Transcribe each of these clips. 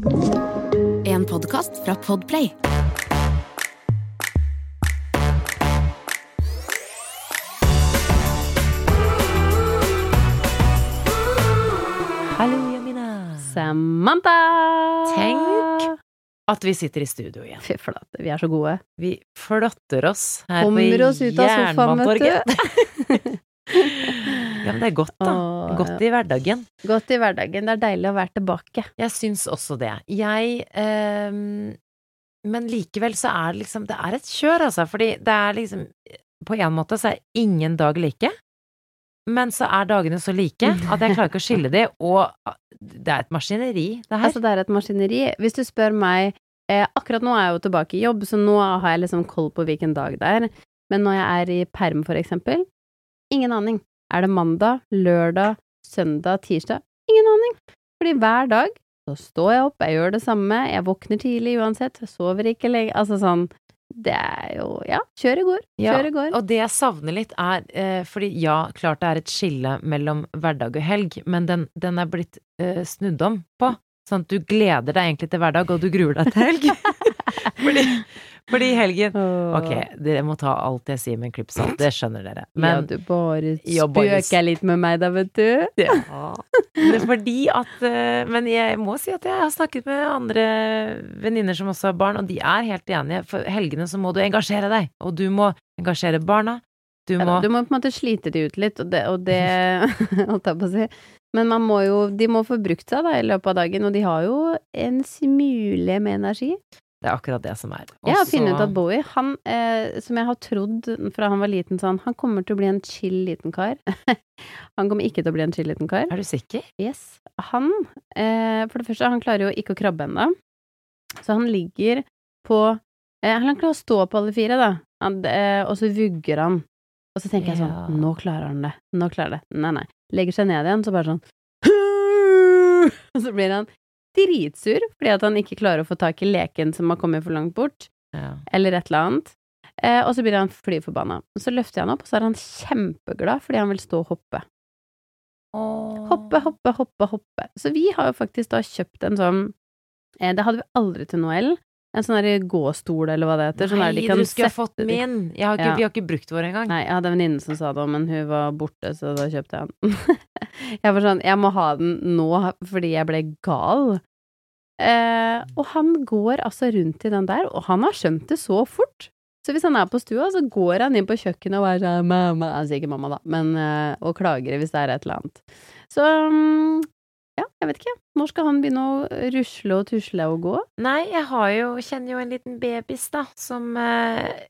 En podkast fra Podplay. Hallo, Jamina. Samantha! Tenk at vi sitter i studio igjen. Fy flate, vi er så gode. Vi flotter oss her Kommer oss ut av sofaen, vet Jernbanetorget. ja, men det er godt, da. Åh, Godt i hverdagen. Godt i hverdagen. Det er deilig å være tilbake. Jeg syns også det. Jeg eh, Men likevel så er det liksom Det er et kjør, altså. Fordi det er liksom På en måte så er ingen dag like. Men så er dagene så like at jeg klarer ikke å skille de, og det er et maskineri, det her. Altså, det er et maskineri. Hvis du spør meg eh, Akkurat nå er jeg jo tilbake i jobb, så nå har jeg liksom koll på hvilken dag det er. Men når jeg er i perm, for eksempel, ingen aning. Er det mandag, lørdag, søndag, tirsdag? Ingen aning. Fordi hver dag så står jeg opp, jeg gjør det samme, jeg våkner tidlig uansett, jeg sover ikke lenge Altså sånn Det er jo Ja, kjør i går. Kjør i går. Og det jeg savner litt er eh, Fordi ja, klart det er et skille mellom hverdag og helg, men den, den er blitt eh, snudd om på. Sånn at du gleder deg egentlig til hverdag, og du gruer deg til helg. fordi, fordi helgen Ok, dere må ta alt jeg sier med en klipp salt, det skjønner dere. ja, du bare spøker litt med meg da, vet du. Ja. Det fordi at eh, Men jeg må si at jeg har snakket med andre venninner som også har barn, og de er helt enige. For helgene så må du engasjere deg, og du må engasjere barna. Du Ja, må Du må på en måte slite de ut litt, og det, og det holdt jeg på å si. Men man må jo, de må få brukt seg da i løpet av dagen, og de har jo en smule med energi. Det er akkurat det som er. Jeg har Også- funnet ut at Bowie, han eh, som jeg har trodd fra han var liten sånn, han kommer til å bli en chill liten kar. han kommer ikke til å bli en chill liten kar. Er du sikker? Yes. Han, eh, for det første, han klarer jo ikke å krabbe ennå. Så han ligger på eh, Han klarer å stå på alle fire, da. Han, eh, og så vugger han. Og så tenker jeg sånn Nå klarer han det. Nå klarer det. Nei, nei. Legger seg ned igjen, så bare sånn Og så blir han dritsur fordi at han ikke klarer å få tak i leken som har kommet for langt bort, Ja. eller et eller annet. Eh, og så blir han fly forbanna. Så løfter jeg han opp, og så er han kjempeglad fordi han vil stå og hoppe. Hoppe, hoppe, hoppe, hoppe. Så vi har jo faktisk da kjøpt en sånn eh, Det hadde vi aldri til Noel. En sånn der gåstol, eller hva det heter. Sånn Nei, de kan dere skulle ha fått min! Har ikke, Ja. Vi har ikke brukt vår engang. Nei, jeg hadde en venninne som sa det, men hun var borte, så da kjøpte jeg den. jeg var sånn, jeg må ha den nå fordi jeg ble gal. Eh, og han går altså rundt i den der, og han har skjønt det så fort. Så hvis han er på stua, så går han inn på kjøkkenet og er sånn mamma, sier ikke mamma, da, men eh, og klager hvis det er et eller annet. Så mm, ja, jeg vet ikke. Når skal han begynne å rusle og tusle og gå? Nei, jeg har jo, kjenner jo en liten babys, da, som eh,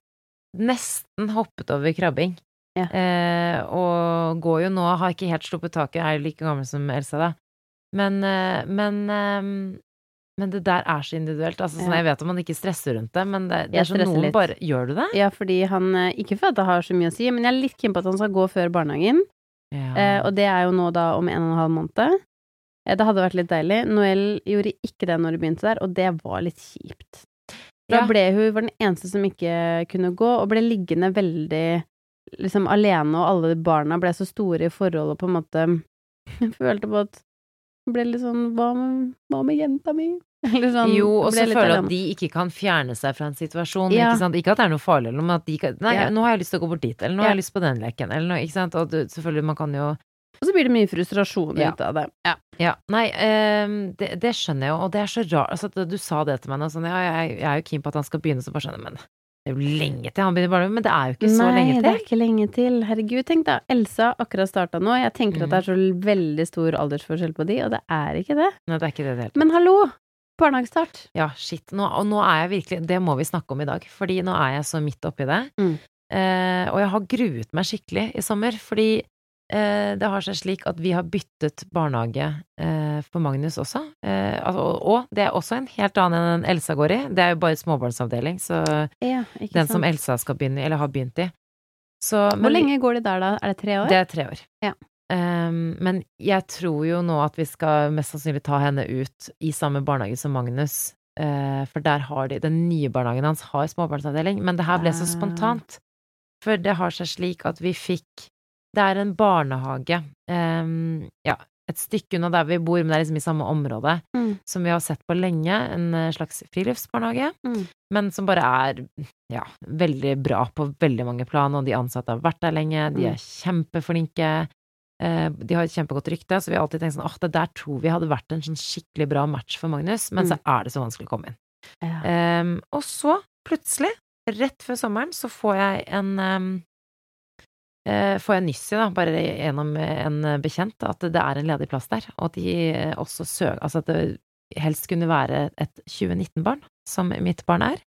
nesten hoppet over krabbing. Ja. Eh, og går jo nå, har ikke helt sluppet taket, er jo like gammel som Elsa, da. Men, eh, men eh, men det der er så individuelt. Altså, sånn, Jeg vet at man ikke stresser rundt det, men det, det er sånn noen litt. bare Gjør du det? Ja, fordi han eh, Ikke for at det har så mye å si, men jeg er litt keen på at han skal gå før barnehagen. Ja. Eh, og det er jo nå da om en og en halv måned. Eh, det hadde vært litt deilig. Noel gjorde ikke det når hun begynte der, og det var litt kjipt. Da ble hun var den eneste som ikke kunne gå, og ble liggende veldig liksom alene, og alle barna ble så store i forholdet, på en måte Jeg følte på at hun ble litt sånn Hva med, hva med jenta mi? Eller sånn, jo, og så føler jeg at de ikke kan fjerne seg fra en situasjon. Ja. Ikke, ikke at det er noe farlig, eller noe, at de kan Nei, Ja. nå har jeg lyst til å gå bort dit, eller nå har jeg lyst på den leken, eller noe, ikke sant. Og du, selvfølgelig, man kan jo Og så blir det mye frustrasjon Ja. ut av det. Ja. Ja, nei, um, det, det skjønner jeg jo, og det er så rart altså, Du sa det til meg nå, sånn ja, jeg, jeg er jo keen på at han skal begynne, så bare skjønner men det er jo lenge til han begynner barnehage, men det er jo ikke så Nei, lenge det er ikke lenge til. Herregud, tenk da. Elsa akkurat starta nå. Jeg tenker at det er så veldig stor aldersforskjell på de, og det er ikke det. Nei, det er ikke det det hele tatt. Men hallo! Barnehagestart. Ja, shit. Nå, og nå er jeg virkelig Det må vi snakke om i dag, fordi nå er jeg så midt oppi det. Mm. Eh, og jeg har gruet meg skikkelig i sommer, fordi det har seg slik at vi har byttet barnehage eh, for Magnus også. Eh, altså, og, det er også en helt annen enn Elsa går i. Det er jo bare småbarnsavdeling, så Ja, den som. Elsa skal begynne i, eller har begynt i. Så, men Hvor lenge går de der, da? Er det tre år? Det er tre år. Ja. Um, men jeg tror jo nå at vi skal mest sannsynlig ta henne ut i samme barnehage som Magnus. Uh, for der har de Den nye barnehagen hans har småbarnsavdeling, men det her ble så Ah. spontant. For det har seg slik at vi fikk Det er en barnehage um, Ja, et stykke unna der vi bor, men det er liksom i samme område, Mm. som vi har sett på lenge. En eh, slags friluftsbarnehage, Mm. men som bare er ja, veldig bra på veldig mange plan, og de ansatte har vært der lenge, de Mm. er kjempeflinke. Eh, De har et kjempegodt rykte, så vi har alltid tenkt sånn åh, det der tror vi hadde vært en sånn skikkelig bra match for Magnus, men så er det så vanskelig å komme inn. Ja. Um, og så, plutselig, rett før sommeren, så får jeg en eh, Får jeg nyss i, da, bare gjennom en bekjent, at det er en ledig plass der, og at de eh, også søker Altså at det helst kunne være et 2019-barn, som mitt barn er.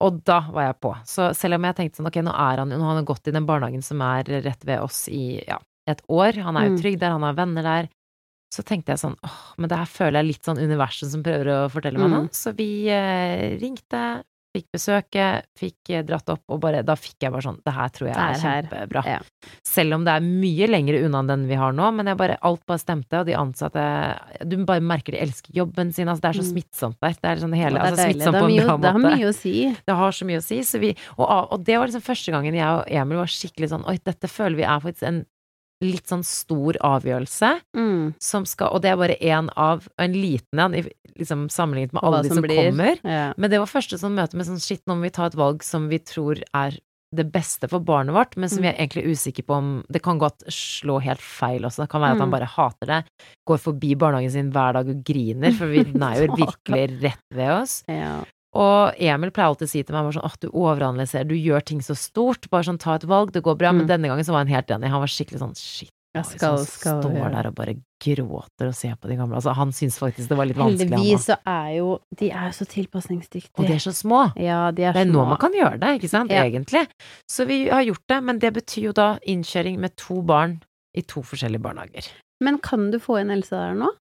Og da var jeg på. Så selv om jeg tenkte sånn, ok, nå er han jo Nå har han gått i den barnehagen som er rett ved oss i ja, et år, han er jo Mm. trygg der, han har venner der. Så tenkte jeg sånn, åh, men det her føler jeg litt sånn universet som prøver å fortelle meg Mm. noe. Så vi eh, ringte, fikk besøket, fikk eh, dratt opp, og bare, da fikk jeg bare sånn, det her tror jeg er kjempebra. Ja. Selv om det er mye lenger unna enn den vi har nå, men jeg bare, alt bare stemte, og de ansatte, du bare merker de elsker jobben sin, altså det er så Mm. smittsomt der. Det er sånn hele, det er altså smittsomt Det på en bra måte. det har mye å si. Det har så mye å si, så vi, og, og det var liksom første gangen jeg og Emil var skikkelig sånn, oi, dette føler vi er faktisk en litt sånn stor avgjørelse, Mm. som skal, og det er bare én av, en liten en, liksom sammenlignet med alle de som blir. kommer. Ja. Men det var første sånn møte med sånn shit, nå må vi ta et valg som vi tror er det beste for barnet vårt, men som vi Mm. er egentlig usikre på om Det kan godt slå helt feil også. Det kan være at han Mm. bare hater det, går forbi barnehagen sin hver dag og griner, for vi, er jo virkelig rett ved oss. Ja. Og Emil pleier alltid å si til meg bare sånn at du overanalyserer, du gjør ting så stort, bare sånn ta et valg, det går bra. Men Mm. denne gangen så var han helt enig. Han var skikkelig sånn shit. Jeg skal, skal står der og bare gråter og ser på de gamle. Altså, han syns faktisk det var litt vanskelig, Heldigvis så er jo De er så tilpasningsdyktige. Og de er så små. Ja, de er, Det er nå man kan gjøre det, ikke sant, Ja. egentlig. Så vi har gjort det, men det betyr jo da innkjøring med to barn i to forskjellige barnehager. Men kan du få inn Elsa der nå?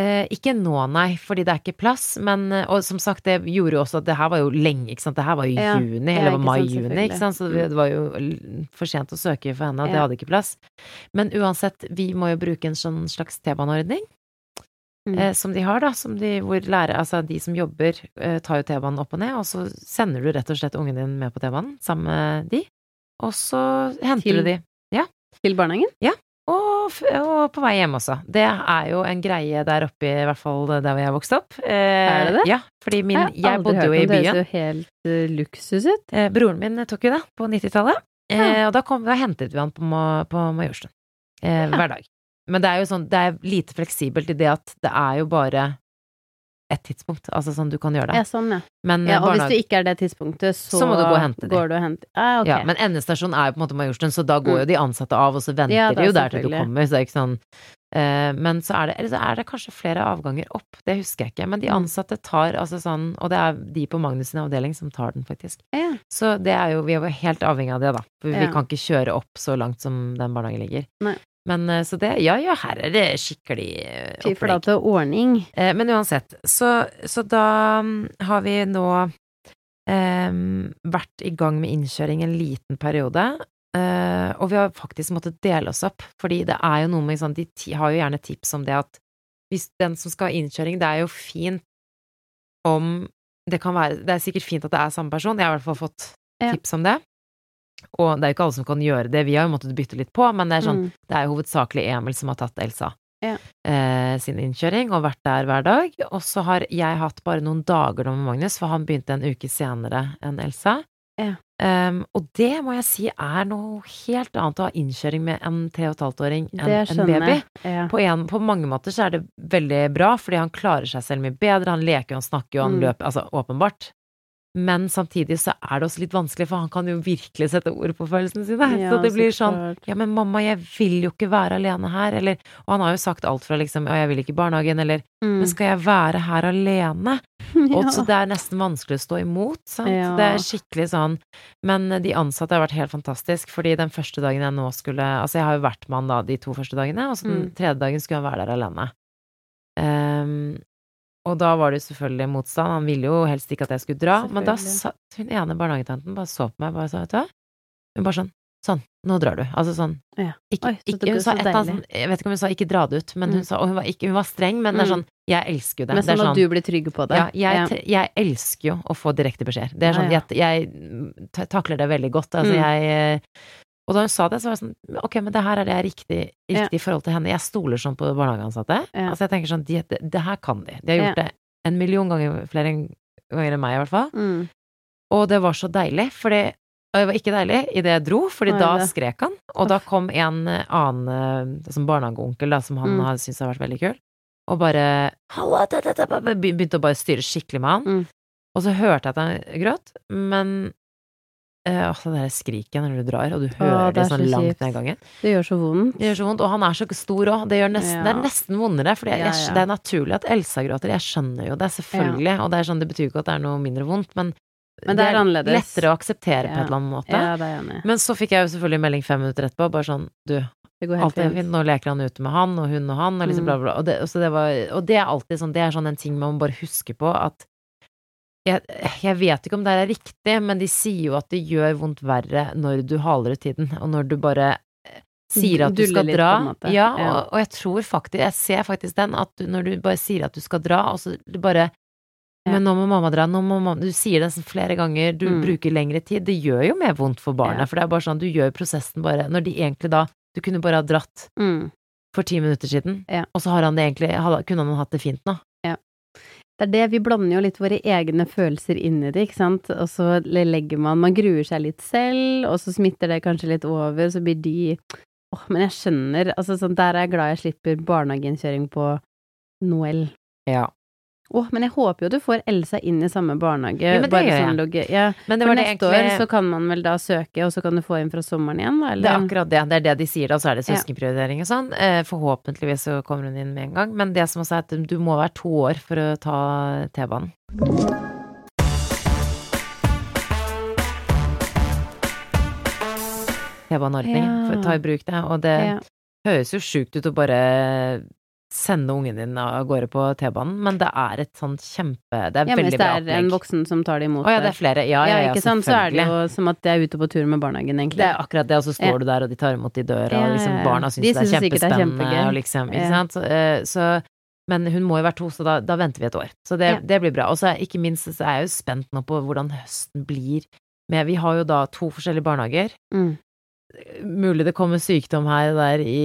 Eh, ikke nå, nei, fordi det er ikke plass, men eh, Og som sagt, det gjorde jo også at det her var jo lenge, ikke sant, det her var jo Ja, juni, eller mai-juni, ikke sant, så det, var jo for sent å søke for henne, og det hadde ikke plass. Men uansett, vi må jo bruke en sånn slags T-baneordning. Mm. Eh, som de har, da, som de, hvor lærer, altså de som jobber, eh, tar jo T-banen opp og ned, og så sender du rett og slett ungen din med på T-banen sammen med de, og så henter Til- du de. Til barnehagen? Og, og på vei hjem også. Det er jo en greie der oppe, i hvert fall der hvor jeg vokste opp. Eh, Er det det? Ja, fordi min, jeg, jeg bodde jo i byen. Det ser jo helt uh, luksus ut. Eh, broren min tok jo det på 90-tallet, eh, Ja. og da, kom, da hentet vi han på, på Majorstuen eh, Ja. hver dag. Men det er jo sånn, det er lite fleksibelt i det at det er jo bare ett tidspunkt, altså sånn du kan gjøre Ja, det. sånn, ja. Men, ja eh, og hvis du ikke er det tidspunktet, så, Så må du gå og hente dem. går du og henter ah, okay. Ja, men endestasjonen er jo på en måte Majorstuen, så da går Mm. jo de ansatte av, og så venter Ja, de jo der til du kommer, så det er ikke sånn eh, Men så er det, eller så er det kanskje flere avganger opp, det husker jeg ikke, men de Mm. ansatte tar altså sånn, og det er de på Magnus sin avdeling som tar den, faktisk. Ja. Så det er jo, vi er jo helt avhengig av det, da, for vi Ja. kan ikke kjøre opp så langt som den barnehagen ligger. Nei. Men eh, så det, ja ja, her er det skikkelig opplegg. Fy flate ordning. Eh, Men uansett, så, så da mm, har vi nå eh, vært i gang med innkjøring en liten periode. eh, og vi har faktisk måttet dele oss opp, fordi det er jo noe med sånn, De har jo gjerne tips om det at hvis den som skal ha innkjøring, det er jo fint om det kan være Det er sikkert fint at det er samme person, jeg har i hvert fall fått tips om det. Og det er jo ikke alle som kan gjøre det, vi har jo måttet bytte litt på, men det er sånn Mm. det er jo hovedsakelig Emil som har tatt Elsa Ja. eh, sin innkjøring og vært der hver dag. Og så har jeg hatt bare noen dager nå med Magnus, for han begynte en uke senere enn Elsa. Ja. Um, og det må jeg si er noe helt annet å ha innkjøring med en tre og et halvt åring enn en baby. Ja. På, en, på mange måter så er det veldig bra, fordi han klarer seg selv mye bedre. Han leker, han snakker, jo, han Mm. løper, altså åpenbart. Men samtidig så er det også litt vanskelig, for han kan jo virkelig sette ord på følelsene sine. Ja, så det blir sånn ja, men mamma, jeg vil jo ikke være alene her, eller Og han har jo sagt alt fra liksom ja, jeg vil ikke i barnehagen, eller Mm. men skal jeg være her alene? Og så det er nesten vanskelig å stå imot, sant. Ja. Det er skikkelig sånn. Men de ansatte har vært helt fantastisk, fordi den første dagen jeg nå skulle Altså, jeg har jo vært med han da de to første dagene, og så den Mm. tredje dagen skulle han være der alene. Ehm, og da var det selvfølgelig motstand, han ville jo helst ikke at jeg skulle dra, men da satt hun ene barnehagetanten bare så på meg, bare sa, vet du hva, hun bare sånn, sånn, nå drar du. Altså sånn, Ja. ikke, Oi, så ikke, hun sa et eller annet sånn, jeg vet ikke om hun sa ikke dra det ut, men hun Mm. sa, og hun var ikke, hun var streng, men det er Mm. sånn, jeg elsker jo det. Men det er sånn sånn, at du blir trygg på det. ja, jeg, Ja. jeg elsker jo å få direkte beskjeder. Det er sånn, ja. jeg, jeg takler det veldig godt. Altså, Mm. jeg eh, Og da hun sa det, så var jeg sånn Ok, men det her er det jeg er riktig, riktig i forhold til henne. Jeg stoler sånn på barnehageansatte. Altså, jeg tenker sånn de, det, det her kan de. De har gjort det en million ganger flere ganger enn meg, i hvert fall. Mm. Og det var så deilig, fordi og det var ikke deilig idet jeg dro, fordi Nei, da det- skrek han. Og da kom en eh, annen eh, som barnehageonkel, da, som han Mm. har syntes har vært veldig kul, og bare Halla, da, da, da, da, da», begynte å bare styre skikkelig med han. Mm. Og så hørte jeg at han gråt, men eh, Åh, det der skriket når du drar, og du hører det det, er sånn så langt ned gangen. Det gjør så vondt. Det gjør så vondt, og han er så stor òg. Det, nesten- det er nesten vondere, for Ja, ja. det er naturlig at Elsa gråter. Jeg skjønner jo det, selvfølgelig, og det er sånn, det betyr ikke at det er noe mindre vondt, men, Men det er annerledes. lettere å akseptere på Ja. et eller annet måte. Ja, det er. Men så fikk jeg jo selvfølgelig melding fem minutter etterpå, bare sånn du, Det alt er fint. nå leker han ute med han, og hun og han, og liksom Mm. bla, bla. Og det, og så det, var, og det er alltid sånn, det er sånn en ting man bare husker på, at jeg, jeg vet ikke om det her er riktig, men de sier jo at det gjør vondt verre når du haler ut tiden, og når du bare eh, sier at du skal litt, dra. Ja, Ja. og, og jeg tror faktisk, jeg ser faktisk den, at du, når du bare sier at du skal dra, og så du bare Ja. men nå må mamma dra, nå må mamma Du sier det flere ganger, du Mm. bruker lengre tid. Det gjør jo mer vondt for barnet, Ja. for det er bare sånn, du gjør prosessen bare Når de egentlig da Du kunne bare ha dratt Mm. for ti minutter siden, Ja. og så har han det egentlig Kunne han hatt det fint nå? Det er det, vi blander jo litt våre egne følelser inn i det, ikke sant, og så legger man Man gruer seg litt selv, og så smitter det kanskje litt over, så blir de Åh, men jeg skjønner, altså sånn, der er jeg glad jeg slipper barnehageinnkjøring på Noel. Ja. Åh, men jeg håper jo du får Elsa inn i samme barnehage. Ja, men det gjør sånn jeg. Ja, Men det for var det neste år så kan man vel da søke, og så kan du få inn fra sommeren igjen, da, Det er akkurat det. Det er det de sier da, så er det søskenprioritering og sånn. Eh, forhåpentligvis så kommer hun inn med en gang, men det som også er at du må være to år for å ta T-banen. T-baneordning. Ja. ta i bruk det. Og det Ja. høres jo sjukt ut å bare sende ungen din av gårde på T-banen, men det er et sånn kjempe Det er Ja, veldig hvis bra det er en voksen som tar det imot Å ja, det er flere. Ja, ja, ja, ikke sant, så er det jo som at jeg er ute på tur med barnehagen, egentlig. Det er akkurat det, og så står Ja. du der, og de tar imot i døra, og liksom ja, ja. barna syns De det er synes det er kjempespennende, liksom, ikke Ja. sant. Så, eh, så, men hun må jo være to, så da, da venter vi et år. Så det, Ja. det blir bra. Og så ikke minst så er jeg jo spent nå på hvordan høsten blir. med Vi har jo da to forskjellige barnehager. Mm. Mulig det kommer sykdom her og der i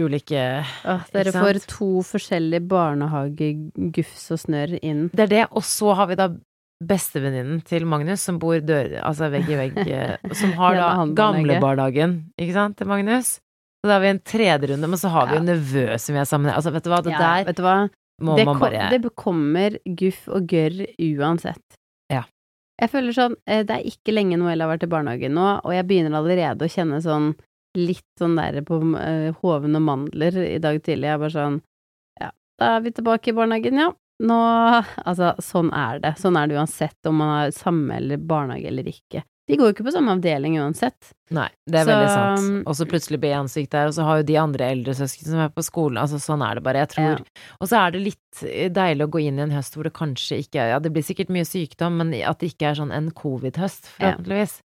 ulike ja, dere får to forskjellige barnehagegufs og snørr inn. Det er det, og så har vi da bestevenninnen til Magnus, som bor dør, altså vegg i vegg, eh, som har da gamlebarnehagen, ikke sant, til Magnus. Så da har vi en tredje runde, men så har vi jo nevø som vi er sammen med. Altså, vet du hva, det Ja, der vet du hva? må det, man kom, det kommer guff og gørr uansett. Jeg føler sånn, eh, det er ikke lenge Noelle har vært i barnehagen nå, og jeg begynner allerede å kjenne sånn litt sånn der på uh, hoven og mandler i dag tidlig. Jeg er bare sånn, ja, da er vi tilbake i barnehagen, ja. Nå, altså, sånn er det. Sånn er det uansett om man har samme eller barnehage eller ikke. De går jo ikke på samme avdeling uansett. Nei, det er Så, veldig um, sant. Og så plutselig blir ansiktet der, og så har jo de andre eldre søsken som er på skolen. Altså, sånn er det bare. Jeg tror Ja. Og så er det litt eh, deilig å gå inn i en høst hvor det kanskje ikke er Ja, det blir sikkert mye sykdom, men at det ikke er sånn en covid-høst, forhåpentligvis.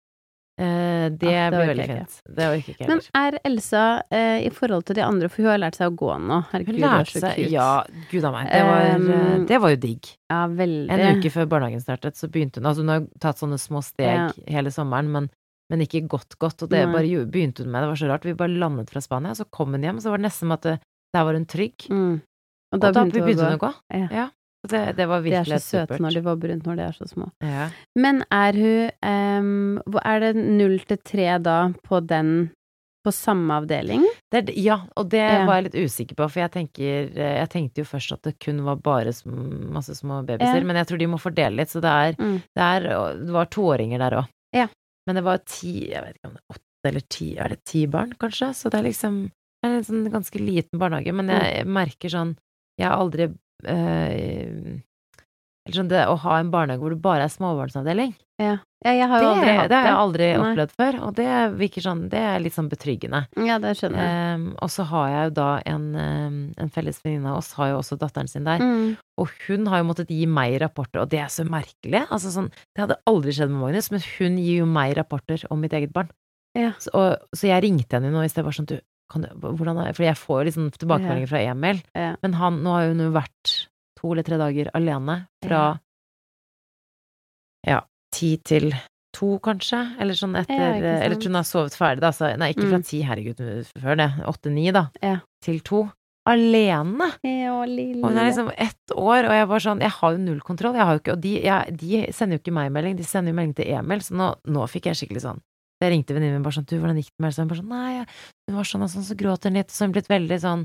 Eh, det, ja, det blir veldig fint. Det orker ikke jeg Men er Elsa, eh, i forhold til de andre, for hun har lært seg å gå nå, herregud, hun lærte seg. Ja, gud a meg. Det var, Um, det var jo digg. Ja, veldig. En uke før barnehagen startet, så begynte hun Altså, hun har tatt sånne små steg Ja. hele sommeren, men, men ikke godt, godt. Og det Nei. bare begynte hun med. Det var så rart. Vi bare landet fra Spania, så kom hun hjem, så var det nesten som at det, der var hun trygg. Mm. Og Og da, da begynte, begynte hun å gå. å gå. Ja. Det, det var De er så søte supert. når de var rundt når de er så små. Ja. Men er hun um, Er det null til tre da på den på samme avdeling? Det, ja, og det Ja. var jeg litt usikker på, for jeg tenker Jeg tenkte jo først at det kun var bare masse små babyer, Ja. men jeg tror de må fordele litt, så det er Mm. Det, er, det var toåringer der òg. Ja. Men det var ti Jeg vet ikke om det er åtte eller ti Er det ti barn, kanskje? Så det er liksom Det er en sånn ganske liten barnehage, men Mm. jeg merker sånn Jeg har aldri eh, Eller sånn det å ha en barnehage hvor det bare er småbarnsavdeling, Ja. ja, jeg har det, aldri hatt det har jeg aldri Nei. opplevd før, og det virker sånn Det er litt sånn betryggende. Ja, det skjønner jeg. Um, og så har jeg jo da en, um, en felles venninne av oss har jo også datteren sin der, Mm. og hun har jo måttet gi meg rapporter, og det er så merkelig. Altså sånn, det hadde aldri skjedd med Magnus, men hun gir jo meg rapporter om mitt eget barn. Ja. Så, og, så jeg ringte henne nå i sted, bare sånn du, kan du hvordan er For jeg får jo liksom tilbakemeldinger fra Emil, Ja. men han, nå har hun jo vært to eller tre dager alene fra ja, ti til to, kanskje. Eller sånn etter Ja. Eller til hun har sovet ferdig, da. Så, nei, ikke fra Mm. ti, herregud, før det. Åtte-ni, da. Ja. Til to. Alene! Ja, lille. Og hun er liksom ett år, og jeg var sånn Jeg har jo null kontroll. Jeg har jo ikke Og de, jeg, de sender jo ikke meg melding, de sender jo melding til Emil, så nå, nå fikk jeg skikkelig sånn Jeg ringte venninnen min bare sånn Du, hvordan gikk det med Else? Hun bare sånn Nei, hun var sånn og sånn, så gråter hun litt, så hun blitt veldig sånn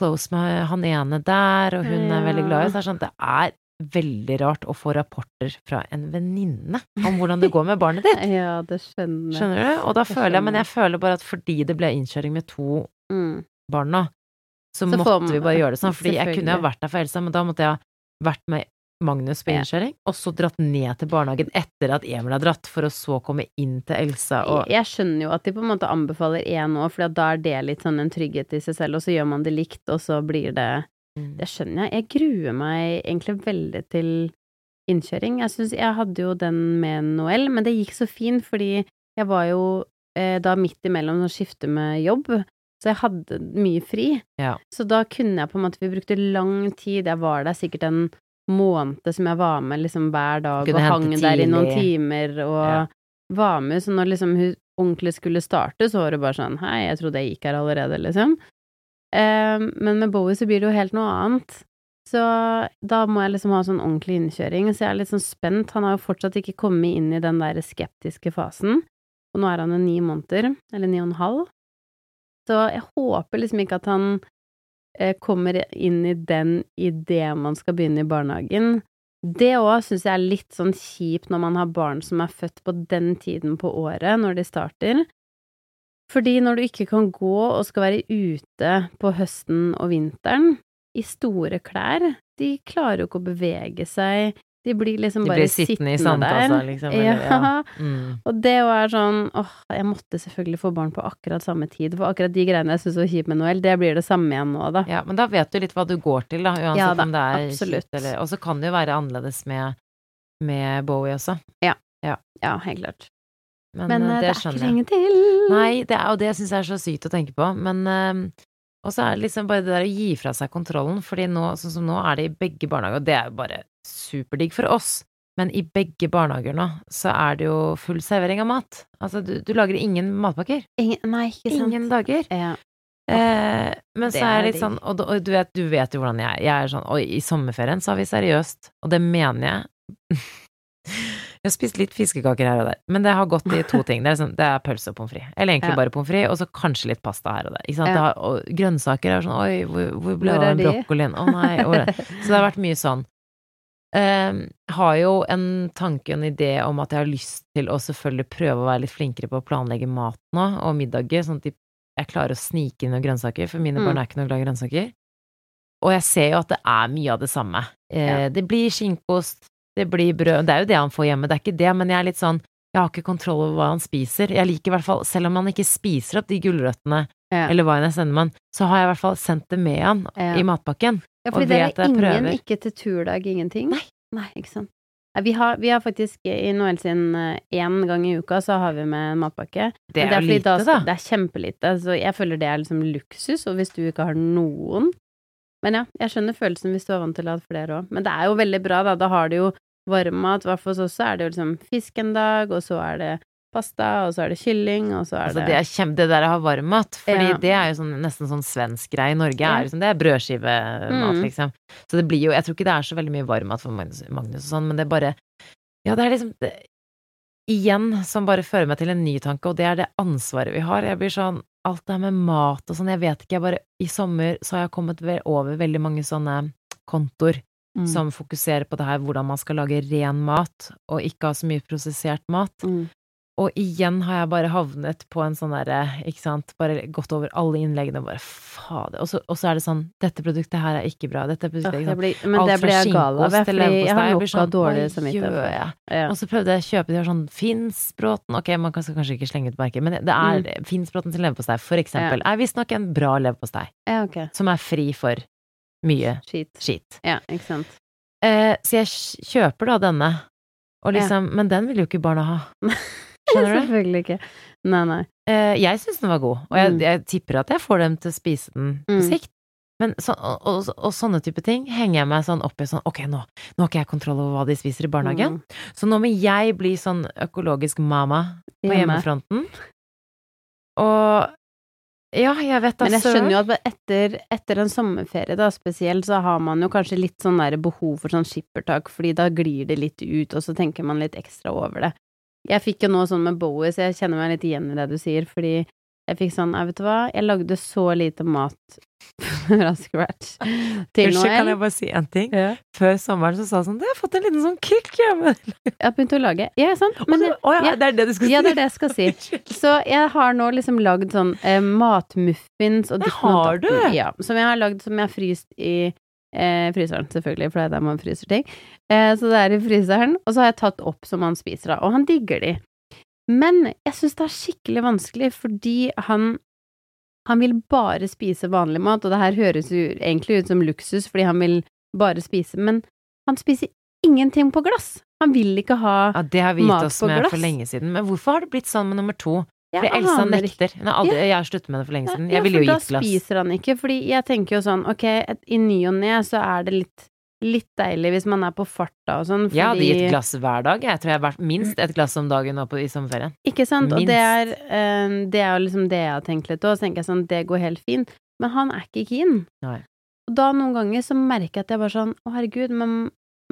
close med han ene der, og hun er veldig glad i oss. Det er sånn Det er veldig rart å få rapporter fra en venninne om hvordan det går med barnet ditt. Ja, det skjønner. Skjønner du? Og da føler jeg Men jeg føler bare at fordi det ble innkjøring med to Mm. barn nå, så, Så måtte vi bare gjøre det sånn. Fordi jeg kunne jo vært der for Elsa, men da måtte jeg ha vært med Magnus på innkjøring, og så dratt ned til barnehagen etter at Emil har dratt, for å så komme inn til Elsa og Jeg skjønner jo at de på en måte anbefaler én nå, for da er det litt sånn en trygghet i seg selv, og så gjør man det likt, og så blir det Mm. Det skjønner jeg. Jeg gruer meg egentlig veldig til innkjøring. Jeg syns jeg hadde jo den med Noel, men det gikk så fint, fordi jeg var jo eh, da midt imellom å skifte med jobb, så jeg hadde mye fri. Ja. Så da kunne jeg på en måte Vi brukte lang tid, jeg var der sikkert en måned som jeg var med liksom hver dag, Kunne og hang hang der i noen timer og Ja. var med, så når liksom hun ordentlig skulle starte, så var det bare sånn Hei, jeg trodde jeg gikk her allerede, liksom. Eh, men med Bowie så blir det jo helt noe annet. Så da må jeg liksom ha sånn ordentlig innkjøring, så jeg er litt sånn spent. Han har jo fortsatt ikke kommet inn i den der skeptiske fasen, og nå er han jo ni måneder, eller ni og en halv. Så jeg håper liksom ikke at han kommer inn i den idet man skal begynne i barnehagen. Det òg syns jeg er litt sånn kjipt når man har barn som er født på den tiden på året, når de starter. Fordi når du ikke kan gå og skal være ute på høsten og vinteren i store klær, de klarer jo ikke å bevege seg, de blir liksom De bare blir sittende i sandkassa, liksom. Ja. Eller, ja. Mm. Og det er sånn åh, jeg måtte selvfølgelig få barn på akkurat samme tid, for akkurat de greiene jeg syns var kjipt med Noel, det blir det samme igjen nå, da. ja, men da vet du litt hva du går til, da, uansett Ja da, om det er absolutt. kjipt eller Og så kan det jo være annerledes med, med Bowie også. Ja, helt klart. Men, Men, eh, eh, det det er ikke lenge til. Nei, det er, og det syns jeg er så sykt å tenke på, men eh, Og så er det liksom bare det der å gi fra seg kontrollen, fordi nå, sånn som nå, er det i begge barnehager, og det er jo bare superdigg for oss, men i begge barnehager nå, så er det jo full servering av mat. Altså, du, du lager ingen matpakker. Ingen, nei, ikke sant. Ingen dager. Ja. Eh, men Det så er det litt sånn, og, og du, vet, du vet jo hvordan jeg er. Jeg er sånn Oi, i sommerferien så har vi seriøst, og det mener jeg Jeg har spist litt fiskekaker her og der, men det har gått i to ting. Det er, sånn, det er pølse og pommes frites. Eller egentlig Ja. bare pommes frites, og så kanskje litt pasta her og der. Ja. Det har, og grønnsaker er sånn Oi, hvor, hvor ble Hvor det av brokkolien? Å nei. Er det? Så det har vært mye sånn. Eh, har jo en tanke og en idé om at jeg har lyst til å selvfølgelig prøve å være litt flinkere på å planlegge mat nå, og middager, sånn at jeg klarer å snike inn noen grønnsaker, for mine Mm. barn er ikke noe glad i grønnsaker. Og jeg ser jo at det er mye av det samme. Eh, Ja. Det blir skinkeost, det blir brød, det er jo det han får hjemme, det er ikke det, men jeg er litt sånn, jeg har ikke kontroll over hva han spiser. Jeg liker i hvert fall, selv om han ikke spiser opp de gulrøttene, Ja. eller hva enn jeg sender med han, så har jeg i hvert fall sendt det med han Ja. i matpakken. Ja, fordi det er ingen prøver. ikke til turdag, ingenting. Nei. Nei, ikke sant. Vi, har, vi har faktisk i Noel sin én gang i uka så har vi med en matpakke. Det Men er jo lite, da, da. Det er kjempelite, så jeg føler det er liksom luksus, og hvis du ikke har noen Men ja, jeg skjønner følelsen hvis du er vant til å ha flere òg. Men det er jo veldig bra, da. Da har du jo varmmat, i hvert fall hos oss så er det jo liksom fisk en dag, og så er det pasta, og så er det kylling, og så er Altså, det det er kjempe, det der å ha varmmat, fordi Ja. det er jo sånn, nesten sånn svensk greie. Norge er liksom, det er brødskivemat, Mm. liksom. Så det blir jo, jeg tror ikke det er så veldig mye varmmat for Magnus, Magnus og sånn, men det er bare, ja, det er liksom, det, igjen, som bare fører meg til en ny tanke, og det er det ansvaret vi har. Jeg blir sånn, alt det her med mat og sånn, jeg vet ikke, jeg bare, i sommer så har jeg kommet over veldig mange sånne kontor Mm. som fokuserer på det her, hvordan man skal lage ren mat, og ikke ha så mye prosessert mat. mm. Og igjen har jeg bare havnet på en sånn derre, ikke sant, bare gått over alle innleggene og bare fader. Og og så er det sånn, dette produktet her er ikke bra, dette produktet ikke sant. blir, men Alt det blir jeg gal av, fordi jeg har nok sånn, av dårlig samvittighet. Ja. Og så prøvde jeg å kjøpe de her sånn Finnsbråten, ok, man skal kanskje ikke slenge ut merket, men det er Mm. Finnsbråten til leverpostei, for eksempel, er visstnok en bra leverpostei, ja, okay. som er fri for mye Skit. skit. Ja, ikke sant. Eh, så jeg kjøper da denne, og Ja. liksom, men den vil jo ikke barna ha. Skjønner du? Selvfølgelig ikke. Nei, nei. Eh, jeg syns den var god, og jeg, Mm. jeg tipper at jeg får dem til å spise den på Mm. sikt. Men så, og, og, og sånne type ting henger jeg meg sånn opp i sånn Ok, nå, nå har ikke jeg kontroll over hva de spiser i barnehagen. Mm. Så nå må jeg bli sånn økologisk mama på Hjemme. hjemmefronten. Og ja, jeg vet altså. Men jeg skjønner jo at etter, etter en sommerferie da, spesielt, så har man jo kanskje litt sånn der behov for sånn skippertak, fordi da glir det litt ut, og så tenker man litt ekstra over det. Jeg fikk jo nå sånn med Bowie, så jeg kjenner meg litt igjen i det du sier, fordi jeg fikk sånn, jeg vet du hva, jeg lagde så lite mat fra scratch til Unnskyld, kan jeg bare si en ting? Ja. Før sommeren så sa jeg sånn Jeg har fått en liten sånn kick, jeg. Jeg har begynt å lage. Ja, sant? Men så, å ja, det er det du skal si? Ja, det er det jeg skal si. Så jeg har nå liksom lagd sånn eh, matmuffins og Det har du? Ja, som jeg har lagd som jeg har fryst i eh, fryseren, selvfølgelig, for det er der man fryser ting. Eh, så det er i fryseren, og så har jeg tatt opp som han spiser da. og han digger de. Men jeg syns det er skikkelig vanskelig, fordi han han vil bare spise vanlig mat, og det her høres jo egentlig ut som luksus, fordi han vil bare spise, men han spiser ingenting på glass. Han vil ikke ha mat på glass. Ja, det har vi gitt oss med glass. for lenge siden. Men hvorfor har det blitt sånn med nummer to? Fordi ja, Elsa nekter. Hun har aldri, Jeg har sluttet med det for lenge siden. Ja, Jeg ville jo for glass. Da spiser han ikke, fordi jeg tenker jo sånn, ok, i ny og ne så er det litt, litt deilig hvis man er på farta og sånn, fordi Jeg hadde gitt glass hver dag. Jeg tror jeg har vært minst et glass om dagen nå på, i sommerferien. Ikke sant? Og det er, Minst. eh, det er jo liksom det jeg har tenkt litt òg, så tenker jeg sånn, det går helt fint, men han er ikke keen. Nei. Og da noen ganger så merker jeg at jeg bare sånn, å herregud, men,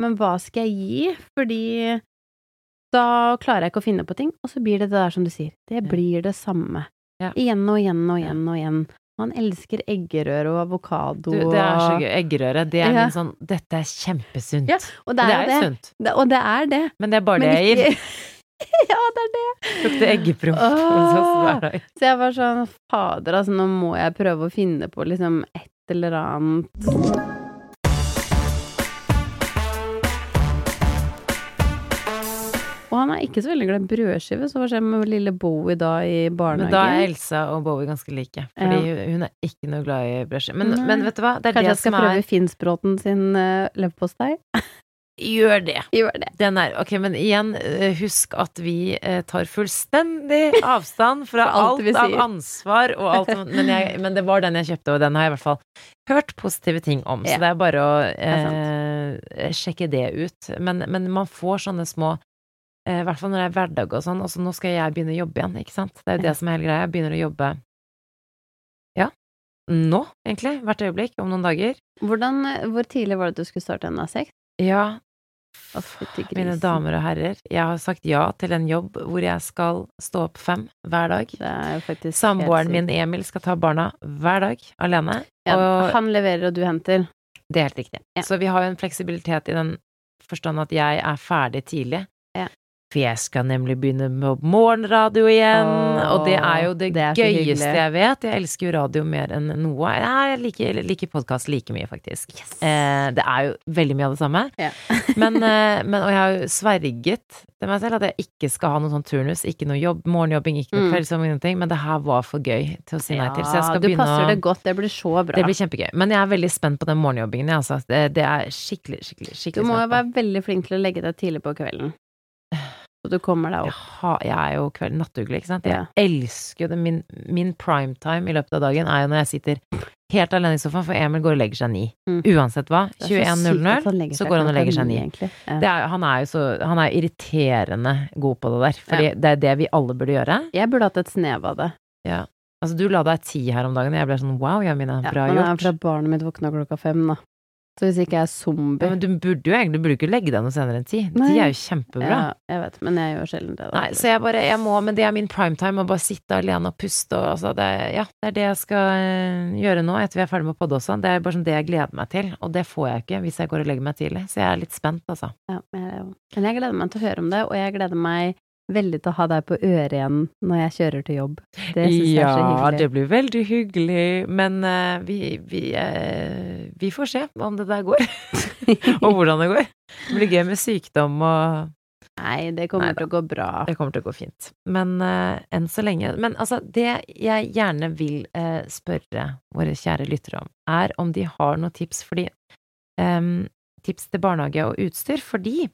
men hva skal jeg gi? Fordi da klarer jeg ikke å finne på ting, og så blir det det der som du sier, det blir det samme. Ja. Igjen og igjen og igjen og igjen. Han elsker eggerøre og avokado det er så gøy. Eggerøre. Det er Ja. min sånn Dette er kjempesunt. Ja, Og det det er, er jo sunt. det. Og det er det. Men det er bare Men det jeg gir. Ja, det er det. Lukter eggepromp hver dag. Så jeg var sånn, fader, altså, nå må jeg prøve å finne på liksom et eller annet. Er ikke så veldig glad i brødskive, så hva skjer med lille Bowie da i barnehagen? Men da er Elsa og Bowie ganske like. Fordi hun er ikke noe glad i brødskive. Men, men vet du hva? Det er Kanskje det jeg skal er prøve Finnsbråten sin uh, leverpostei? Gjør det. Gjør det. Den er Ok, men igjen, eh, husk at vi eh, tar fullstendig avstand fra alt alt, av ansvar og alt som men, jeg, men det var den jeg kjøpte, og den har jeg i hvert fall hørt positive ting om. Så det er bare å er eh, sjekke det ut. Men, men man får sånne små I hvert fall når det er hverdag og sånn. Altså, nå skal jeg begynne å jobbe igjen, ikke sant? Det er jo det som er hele greia. Jeg begynner å jobbe Ja. Nå, egentlig. Hvert øyeblikk. Om noen dager. Hvordan, eh, hvor tidlig var det du skulle starte en A6? Ja, Mine damer og herrer, jeg har sagt ja til en jobb hvor jeg skal stå opp fem hver dag. Er Samboeren min Emil skal ta barna hver dag, alene. Ja, og han leverer, og du henter. det er helt riktig. Ja. Så vi har jo en fleksibilitet i den forstand at jeg er ferdig tidlig. For jeg skal nemlig begynne med morgenradio igjen, Åh, og det er jo det, det er gøyeste jeg vet. Jeg elsker jo radio mer enn noe. Jeg liker, liker podkast like mye, faktisk. Yes. Eh, det er jo veldig mye av det samme. Ja. men, eh, men, og jeg har jo sverget til meg selv at jeg ikke skal ha noen sånn turnus, ikke noe jobb, morgenjobbing, ikke noe Mm. kveldsjobbing, noen ting, men det her var for gøy til å si nei til, så jeg skal du begynne passer det godt. Det blir så bra. det blir kjempegøy. Men jeg er veldig spent på den morgenjobbingen, jeg, altså. Det, det er skikkelig, skikkelig, Du må jo være veldig flink til å legge deg tidlig på kvelden. Så du kommer deg Jeg, opp. har, jeg er jo kveld nattugle, ikke sant. Jeg Ja. elsker jo det. Min, min primetime i løpet av dagen er jo når jeg sitter helt alene i sofaen, for Emil går og legger seg ni. Mm. Uansett hva. Det er så 21.00, så går han og legger seg ni. Ja. Det er, han er jo så Han er irriterende god på det der. Fordi Ja. det er det vi alle burde gjøre. Jeg burde hatt et snev av det. Altså, du la deg ti her om dagen, og jeg ble sånn wow, Jamina, Ja, bra men gjort. gjort. fra barnet mitt våkna klokka fem, da. Så hvis ikke jeg er zombie Ja, men du burde jo egentlig Du burde ikke legge deg noe senere enn ti. Nei. Ti er jo kjempebra. Ja, jeg vet, men jeg gjør sjelden det. Da. Nei, så jeg bare, jeg må, men det er min primetime, å bare sitte alene og puste og altså, det, ja, det er det jeg skal eh, gjøre nå, etter vi er ferdig med podde også. Det er bare sånn det jeg gleder meg til, og det får jeg ikke hvis jeg går og legger meg tidlig, så jeg er litt spent, altså. Ja, men jeg gleder meg til å høre om det, og jeg gleder meg veldig til å ha deg på øret igjen når jeg kjører til jobb. Det syns jeg er så Ja, det blir veldig hyggelig, men uh, vi, vi, uh, vi får se om det der går, og hvordan det går. Det blir gøy med sykdom og Nei, det kommer Neida. til å gå bra. Det kommer til å gå fint. Men uh, enn så lenge Men altså, det jeg gjerne vil spørre våre kjære lyttere om, er om de har noen tips, fordi um, Tips til barnehage og utstyr, fordi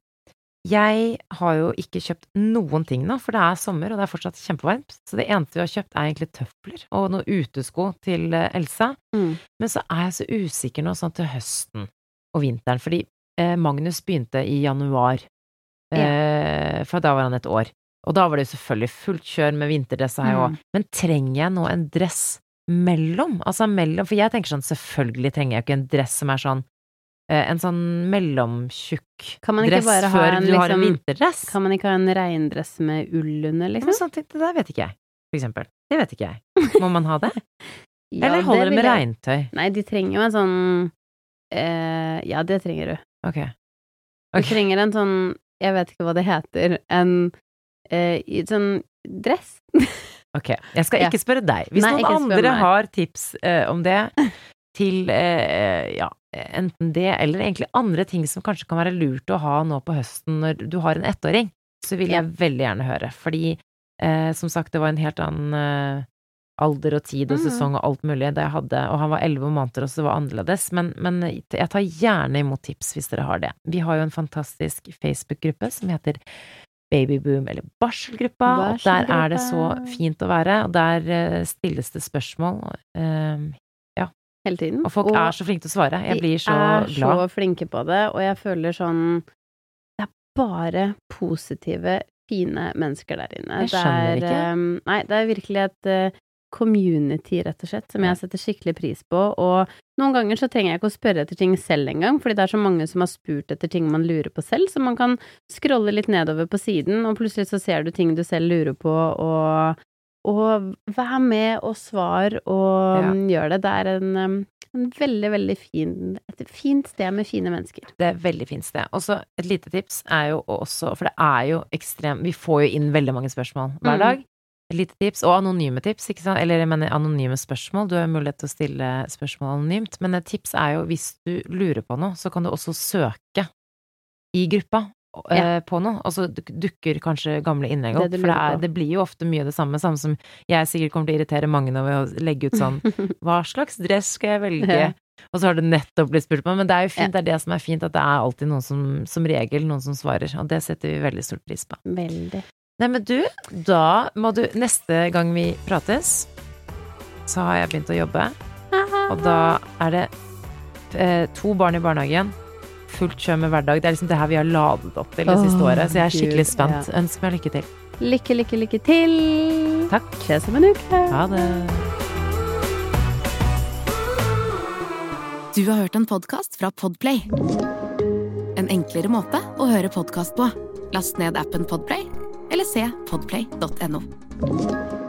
Jeg har jo ikke kjøpt noen ting nå, for det er sommer, og det er fortsatt kjempevarmt. Så det eneste vi har kjøpt, er egentlig tøfler og noen utesko til eh, Elsa. Mm. Men så er jeg så usikker nå sånn til høsten og vinteren, fordi eh, Magnus begynte i januar, eh, for da var han et år. Og da var det jo selvfølgelig fullt kjør med vinterdress jeg òg, Mm. men trenger jeg nå en dress mellom? Altså mellom, for jeg tenker sånn, selvfølgelig trenger jeg ikke en dress som er sånn en sånn mellomtjukk Kan man ikke dress før en, du har en liksom- vinterdress. Kan man ikke ha en regndress med ull under, liksom? ting, det der vet ikke jeg, for eksempel. Det vet ikke jeg. Må man ha det? Ja, Eller holder det med jeg- regntøy? Nei, de trenger jo en sånn eh, Ja, det trenger du. Ok. Du trenger en sånn Jeg vet ikke hva det heter. En eh, sånn dress. Ok, jeg skal Ja. ikke spørre deg. Hvis Nei, noen andre har tips eh, om det, til eh, ja, enten det eller egentlig andre ting som kanskje kan være lurt å ha nå på høsten når du har en ettåring, så vil jeg veldig gjerne høre. Fordi eh, som sagt, det var en helt annen eh, alder og tid og Mhm. sesong og alt mulig da jeg hadde, og han var elleve måneder og så var annerledes, men, men jeg tar gjerne imot tips hvis dere har det. Vi har jo en fantastisk Facebook-gruppe som heter Babyboom eller barselgruppa, og der er det så fint å være, og der eh, stilles det spørsmål, eh, Hele tiden. og folk er så flinke til å svare. Jeg blir så De er så flinke på det, og jeg føler sånn Det er bare positive, fine mennesker der inne. Jeg skjønner det er, ikke. eh, nei, det er virkelig et eh, community, rett og slett, som jeg setter skikkelig pris på. Og noen ganger så trenger jeg ikke å spørre etter ting selv engang, fordi det er så mange som har spurt etter ting man lurer på selv, så man kan scrolle litt nedover på siden, og plutselig så ser du ting du selv lurer på, og, og vær med og svar og Ja. mm, gjør det. Det er en, en veldig, veldig fin Et fint sted med fine mennesker. Det er et veldig fint sted. Og så et lite tips er jo også, for det er jo ekstremt Vi får jo inn veldig mange spørsmål hver Mm. dag. Et lite tips, og anonyme tips, ikke sant, eller jeg mener anonyme spørsmål. Du har mulighet til å stille spørsmål anonymt, men et tips er jo hvis du lurer på noe, så kan du også søke i gruppa. Eh, På noe, og så dukker kanskje gamle innlegg opp. Det For det, er, det blir jo ofte mye det samme, samme som jeg sikkert kommer til å irritere mange når ved å legge ut sånn Hva slags dress skal jeg velge? Ja. Og så har det nettopp blitt spurt på, men det er jo fint, Ja. det er det som er fint, at det er alltid noen som, som regel, noen som svarer, og det setter vi veldig stor pris på. Veldig. Nei, men du, da må du, neste gang vi prates, så har jeg begynt å jobbe, og da er det eh, to barn i barnehagen, fullt kjør med hverdag, det er liksom det her vi har ladet opp til det oh, siste året, så jeg er Gud, skikkelig spent. ja. Ønsk meg lykke til. Lykke, lykke, lykke til! Takk. Ses om en uke! Ha det. Du har hørt en podkast fra Podplay. En enklere måte å høre podkast på. Last ned appen Podplay, eller se podplay.no.